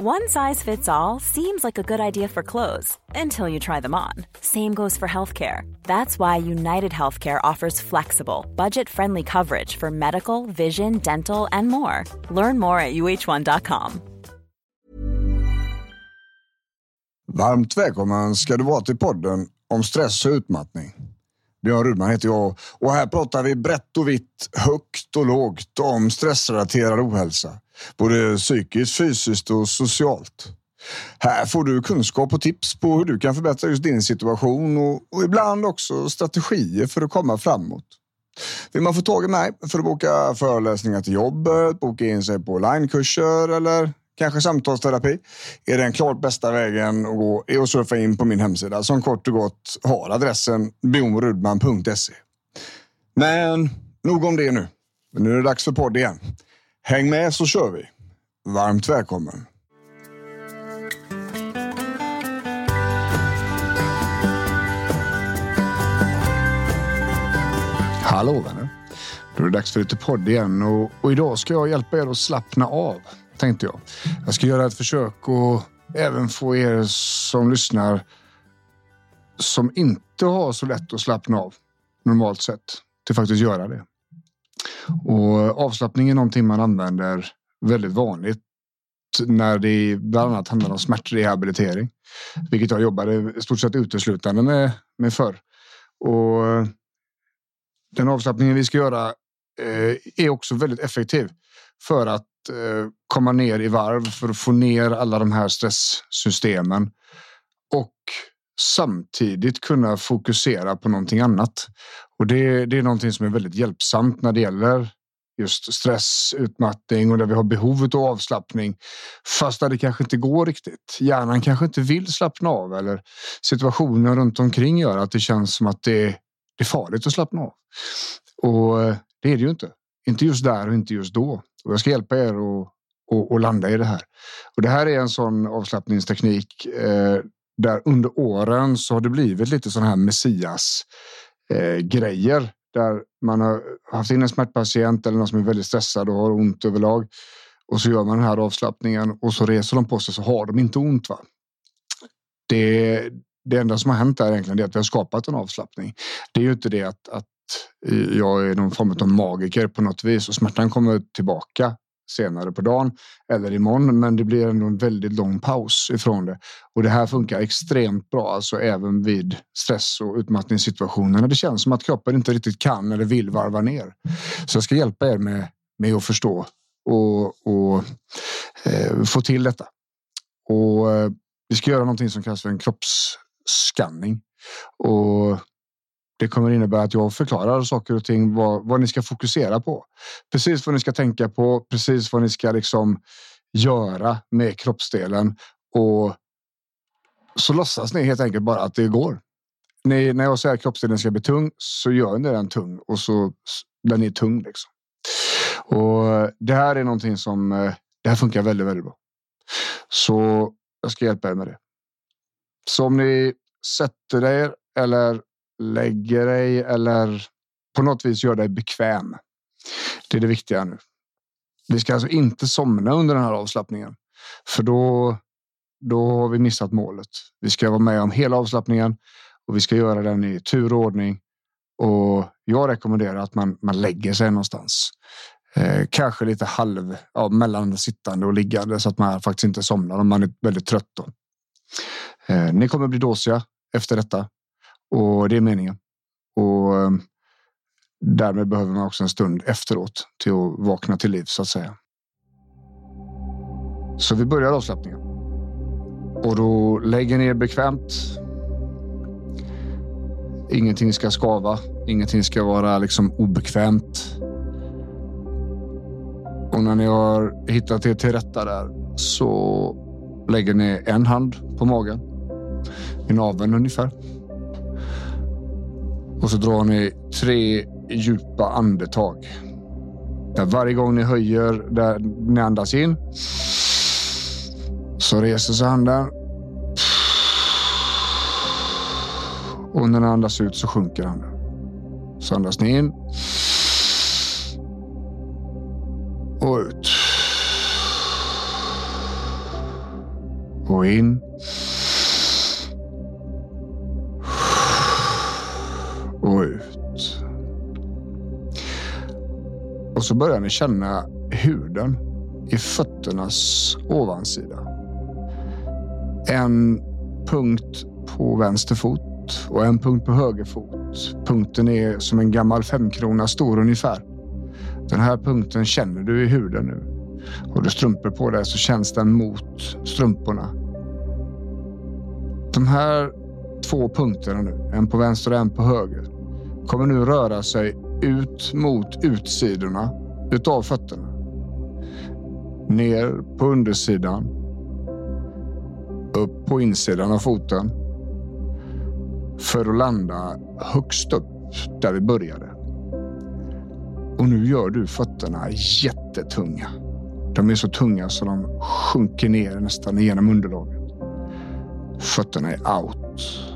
One size fits all seems like a good idea for clothes until you try them on. Same goes for healthcare. That's why United Healthcare offers flexible, budget friendly coverage for medical, vision, dental, and more. Learn more at uh1.com. Varmt välkommen ska du vara till podden om stress och utmattning. Björn Rudman heter jag och här pratar vi brett och vitt, högt och lågt om stressrelaterad ohälsa. Både psykiskt, fysiskt och socialt. Här får du kunskap och tips på hur du kan förbättra just din situation och, och ibland också strategier för att komma framåt. Vill man få tag i mig för att boka föreläsningar till jobbet, boka in sig på onlinekurser eller kanske samtalsterapi är den klart bästa vägen att gå är att surfa in på min hemsida som kort och gott har adressen bjornrudman.se. Men nog om det nu. Nu är det dags för podd igen. Häng med så kör vi. Varmt välkommen. Hallå vänner. Då är det dags för lite podd igen och, och idag ska jag hjälpa er att slappna av, tänkte jag. Jag ska göra ett försök och även få er som lyssnar som inte har så lätt att slappna av normalt sett till faktiskt göra det. Och avslappning är någonting man använder väldigt vanligt när det bland annat handlar om smärtrehabilitering, vilket jag jobbade i stort sett uteslutande med, med förr. Och den avslappningen vi ska göra eh, är också väldigt effektiv för att eh, komma ner i varv för att få ner alla de här stresssystemen och samtidigt kunna fokusera på någonting annat. Och det, det är någonting som är väldigt hjälpsamt när det gäller just stress, utmattning och där vi har behovet av avslappning. Fast där det kanske inte går riktigt. Hjärnan kanske inte vill slappna av eller situationen runt omkring gör att det känns som att det, det är farligt att slappna av. Och eh, det är det ju inte. Inte just där och inte just då. Och jag ska hjälpa er att och, och landa i det här. Och det här är en sån avslappningsteknik eh, där under åren så har det blivit lite sådana här messias eh, grejer där man har haft in en smärtpatient eller någon som är väldigt stressad och har ont överlag. Och så gör man den här avslappningen och så reser de på sig så har de inte ont. Va? Det, det enda som har hänt är egentligen det att vi har skapat en avslappning. Det är ju inte det att, att jag är någon form av magiker på något vis och smärtan kommer tillbaka senare på dagen eller imorgon. Men det blir ändå en väldigt lång paus ifrån det och det här funkar extremt bra, alltså även vid stress och utmattningssituationer när det känns som att kroppen inte riktigt kan eller vill varva ner. Så jag ska hjälpa er med, med att förstå och, och eh, få till detta. Och eh, vi ska göra någonting som kallas för en kroppsskanning och det kommer innebära att jag förklarar saker och ting vad, vad ni ska fokusera på. Precis vad ni ska tänka på, precis vad ni ska liksom göra med kroppsdelen och så låtsas ni helt enkelt bara att det går. Ni, när jag säger att kroppsdelen ska bli tung så gör ni den tung och så den är tung. Liksom. Och det här är någonting som eh, det här funkar väldigt, väldigt bra. Så jag ska hjälpa er med det. Så om ni sätter er eller lägger dig eller på något vis gör dig bekväm. Det är det viktiga nu. Vi ska alltså inte somna under den här avslappningen, för då, då har vi missat målet. Vi ska vara med om hela avslappningen och vi ska göra den i tur och ordning. Och jag rekommenderar att man, man lägger sig någonstans. Eh, kanske lite halv ja, mellan sittande och liggande så att man faktiskt inte somnar om man är väldigt trött. Då. Eh, ni kommer bli dåsiga efter detta och det är meningen. Och ehm, därmed behöver man också en stund efteråt till att vakna till liv så att säga. Så vi börjar avslappningen. Och då lägger ner bekvämt. Ingenting ska skava. Ingenting ska vara liksom obekvämt. Och när ni har hittat er till rätta där så lägger ni en hand på magen. I naveln ungefär. Och så drar ni tre djupa andetag. Där varje gång ni höjer, där ni andas in. Så reser sig handen. Och när ni andas ut så sjunker handen. Så andas ni in. Och ut. Och in. Så börjar ni känna huden i fötternas ovansida. En punkt på vänster fot och en punkt på höger fot. Punkten är som en gammal femkrona stor ungefär. Den här punkten känner du i huden nu. Har du strumpor på dig så känns den mot strumporna. De här två punkterna nu, en på vänster och en på höger, kommer nu röra sig ut mot utsidorna utav fötterna. Ner på undersidan. Upp på insidan av foten. För att landa högst upp där vi började. Och nu gör du fötterna jättetunga. De är så tunga så de sjunker ner nästan igenom underlaget. Fötterna är out.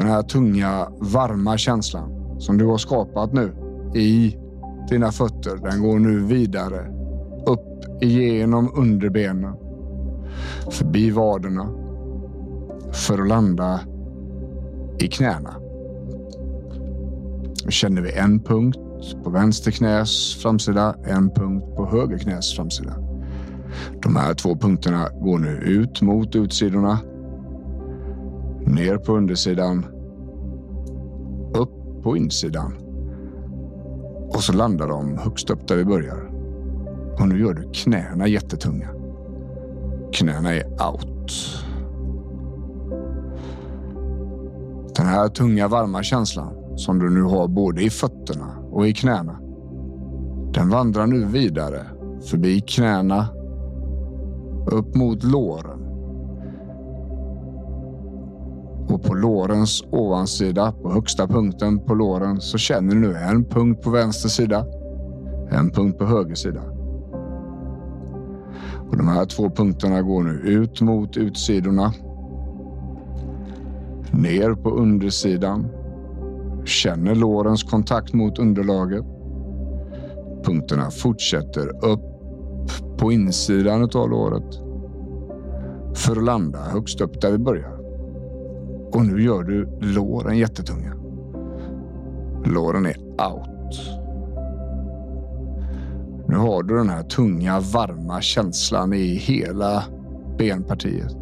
Den här tunga, varma känslan som du har skapat nu i dina fötter, den går nu vidare. Upp igenom underbenen. Förbi vaderna. För att landa i knäna. Nu känner vi en punkt på vänster knäs framsida, en punkt på höger knäs framsida. De här två punkterna går nu ut mot utsidorna. Ner på undersidan. Upp på insidan. Och så landar de högst upp där vi börjar. Och nu gör du knäna jättetunga. Knäna är out. Den här tunga varma känslan som du nu har både i fötterna och i knäna. Den vandrar nu vidare förbi knäna upp mot låren. Och på lårens ovansida, på högsta punkten på låren, så känner du nu en punkt på vänster sida, en punkt på höger sida. Och de här två punkterna går nu ut mot utsidorna. Ner på undersidan. Känner lårens kontakt mot underlaget. Punkterna fortsätter upp på insidan av låret. För att landa högst upp där vi börjar. Och nu gör du låren jättetunga. Låren är out. Nu har du den här tunga, varma känslan i hela benpartiet.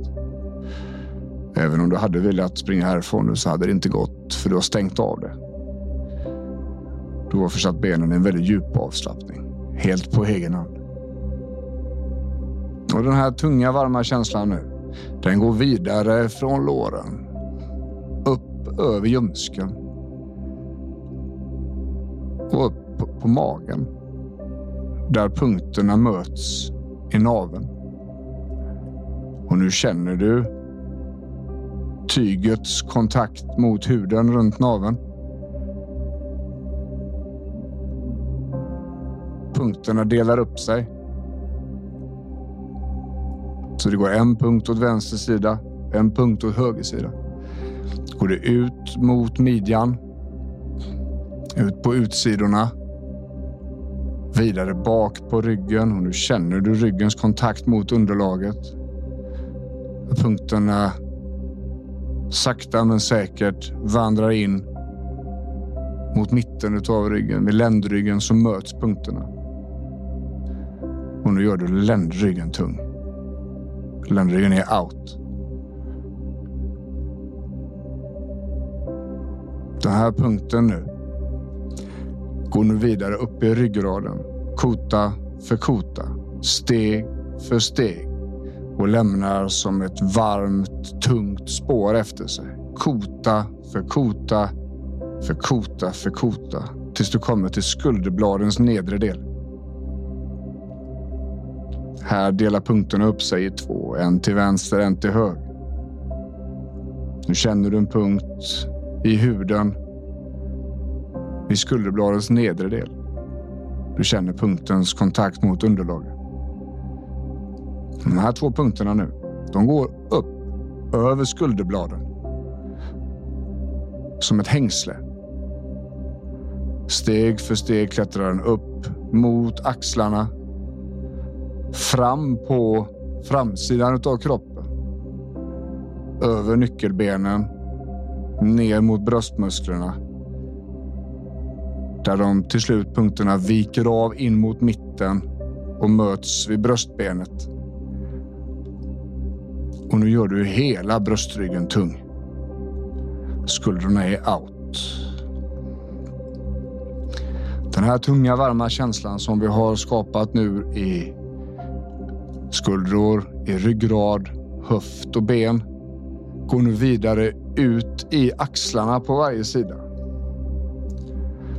Även om du hade velat springa härifrån nu så hade det inte gått för du har stängt av det. Du har försatt benen i en väldigt djup avslappning. Helt på egen hand. Och den här tunga, varma känslan nu. Den går vidare från låren. Upp över ljumsken. Och upp på magen där punkterna möts i naveln. Och nu känner du tygets kontakt mot huden runt naveln. Punkterna delar upp sig. Så det går en punkt åt vänster sida, en punkt åt höger sida. Går det ut mot midjan, ut på utsidorna Vidare bak på ryggen och nu känner du ryggens kontakt mot underlaget. Punkterna sakta men säkert vandrar in mot mitten av ryggen. Med ländryggen så möts punkterna. Och nu gör du ländryggen tung. Ländryggen är out. Den här punkten nu. Går nu vidare upp i ryggraden, kota för kota, steg för steg. Och lämnar som ett varmt, tungt spår efter sig. Kota för kota för kota för kota. Tills du kommer till skulderbladens nedre del. Här delar punkterna upp sig i två, en till vänster, en till höger. Nu känner du en punkt i huden vid skulderbladens nedre del. Du känner punktens kontakt mot underlaget. De här två punkterna nu, de går upp över skulderbladen. Som ett hängsle. Steg för steg klättrar den upp mot axlarna. fram på framsidan av kroppen. Över nyckelbenen, ner mot bröstmusklerna. Där de till slut punkterna viker av in mot mitten och möts vid bröstbenet. Och nu gör du hela bröstryggen tung. Skuldrorna är out. Den här tunga varma känslan som vi har skapat nu i skuldror, i ryggrad, höft och ben går nu vidare ut i axlarna på varje sida.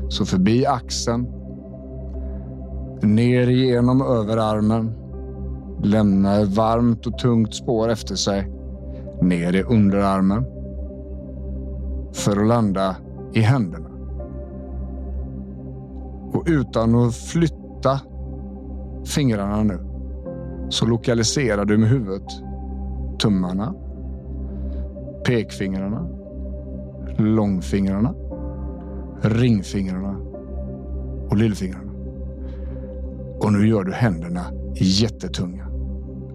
Så förbi axeln, ner igenom överarmen, lämnar ett varmt och tungt spår efter sig, ner i underarmen för att landa i händerna. Och utan att flytta fingrarna nu så lokaliserar du med huvudet tummarna, pekfingrarna, långfingrarna, ringfingrarna och lillfingrarna. Och nu gör du händerna jättetunga.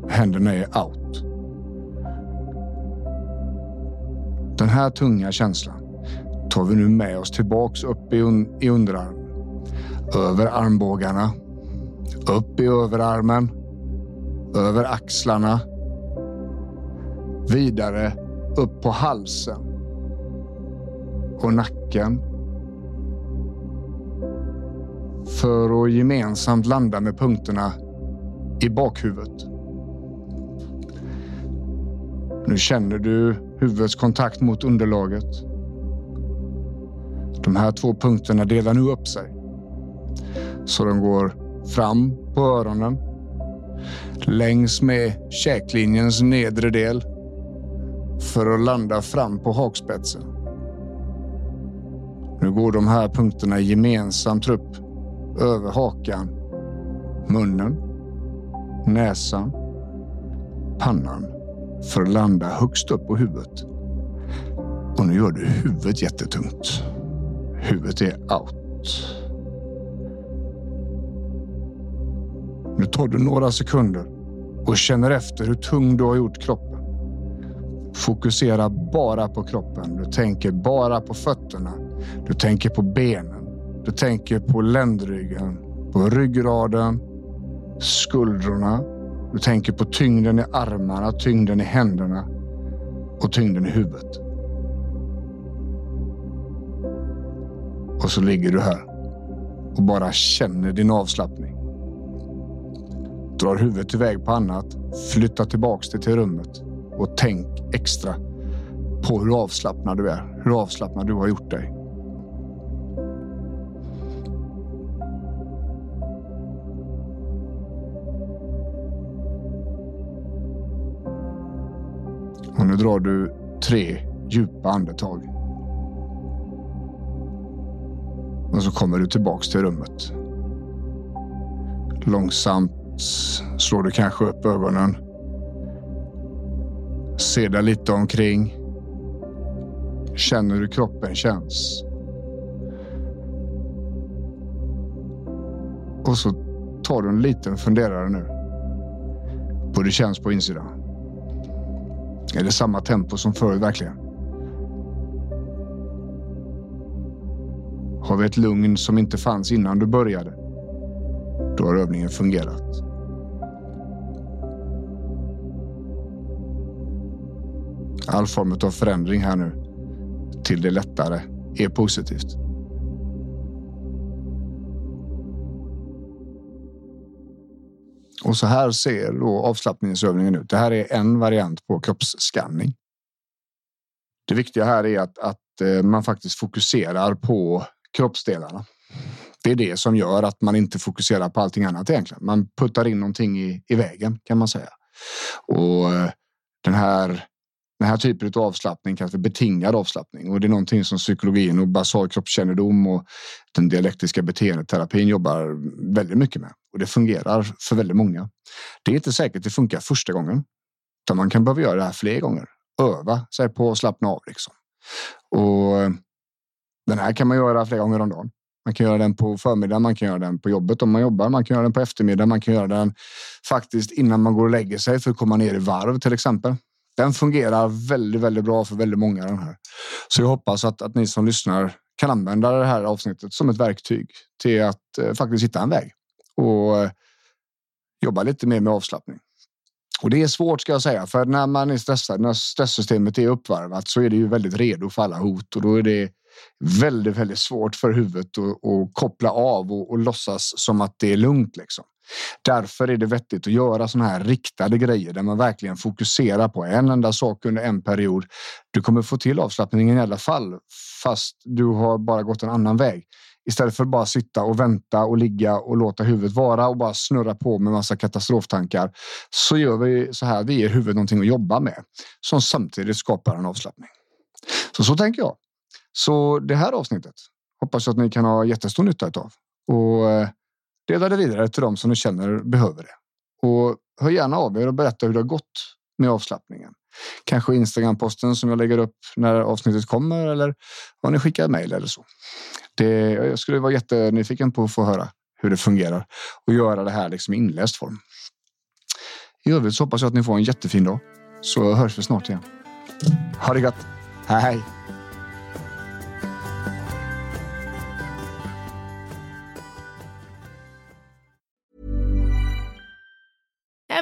Händerna är out. Den här tunga känslan tar vi nu med oss tillbaks upp i, un i underarmen. Över armbågarna. Upp i överarmen. Över axlarna. Vidare upp på halsen. Och nacken. För att gemensamt landa med punkterna i bakhuvudet. Nu känner du huvudets kontakt mot underlaget. De här två punkterna delar nu upp sig. Så de går fram på öronen. Längs med käklinjens nedre del. För att landa fram på hakspetsen. Nu går de här punkterna gemensamt upp över hakan, munnen, näsan, pannan för att landa högst upp på huvudet. Och nu gör du huvudet jättetungt. Huvudet är out. Nu tar du några sekunder och känner efter hur tung du har gjort kroppen. Fokusera bara på kroppen. Du tänker bara på fötterna. Du tänker på benen. Du tänker på ländryggen, på ryggraden, skuldrorna. Du tänker på tyngden i armarna, tyngden i händerna och tyngden i huvudet. Och så ligger du här och bara känner din avslappning. Drar huvudet iväg på annat, flyttar tillbaks dig till rummet och tänk extra på hur avslappnad du är, hur avslappnad du har gjort dig. Och nu drar du tre djupa andetag. Och så kommer du tillbaks till rummet. Långsamt slår du kanske upp ögonen. Ser dig lite omkring. Känner hur kroppen känns. Och så tar du en liten funderare nu. På hur det känns på insidan. Är det samma tempo som förut verkligen? Har vi ett lugn som inte fanns innan du började? Då har övningen fungerat. All form av förändring här nu till det lättare är positivt. Och så här ser då avslappningsövningen ut. Det här är en variant på kroppsskanning. Det viktiga här är att, att eh, man faktiskt fokuserar på kroppsdelarna. Det är det som gör att man inte fokuserar på allting annat egentligen. Man puttar in någonting i, i vägen kan man säga. Och eh, den här den här typen av avslappning kanske betingad avslappning och det är någonting som psykologin och basal kroppskännedom och den dialektiska beteendeterapin jobbar väldigt mycket med och det fungerar för väldigt många. Det är inte säkert det funkar första gången, utan man kan behöva göra det här fler gånger. Öva sig på att slappna av liksom. Och den här kan man göra flera gånger om dagen. Man kan göra den på förmiddagen, man kan göra den på jobbet om man jobbar, man kan göra den på eftermiddagen, man kan göra den faktiskt innan man går och lägger sig för att komma ner i varv till exempel. Den fungerar väldigt, väldigt bra för väldigt många den här. Så jag hoppas att, att ni som lyssnar kan använda det här avsnittet som ett verktyg till att eh, faktiskt hitta en väg och eh, jobba lite mer med avslappning. Och det är svårt ska jag säga, för när man är stressad, när stresssystemet är uppvarvat så är det ju väldigt redo för alla hot och då är det väldigt, väldigt svårt för huvudet att, att koppla av och, och låtsas som att det är lugnt. Liksom. Därför är det vettigt att göra såna här riktade grejer där man verkligen fokuserar på en enda sak under en period. Du kommer få till avslappningen i alla fall, fast du har bara gått en annan väg. Istället för att bara sitta och vänta och ligga och låta huvudet vara och bara snurra på med massa katastroftankar så gör vi så här. Vi ger huvudet någonting att jobba med som samtidigt skapar en avslappning. Så så tänker jag. Så det här avsnittet hoppas jag att ni kan ha jättestor nytta av och eh, dela det vidare till dem som ni känner behöver det. Och hör gärna av er och berätta hur det har gått med avslappningen. Kanske Instagram posten som jag lägger upp när avsnittet kommer eller om ni skickar mejl eller så. Det, jag skulle vara jättenyfiken på att få höra hur det fungerar och göra det här liksom i inläst form. I övrigt så hoppas jag att ni får en jättefin dag så hörs vi snart igen. Ha det gott. Hej!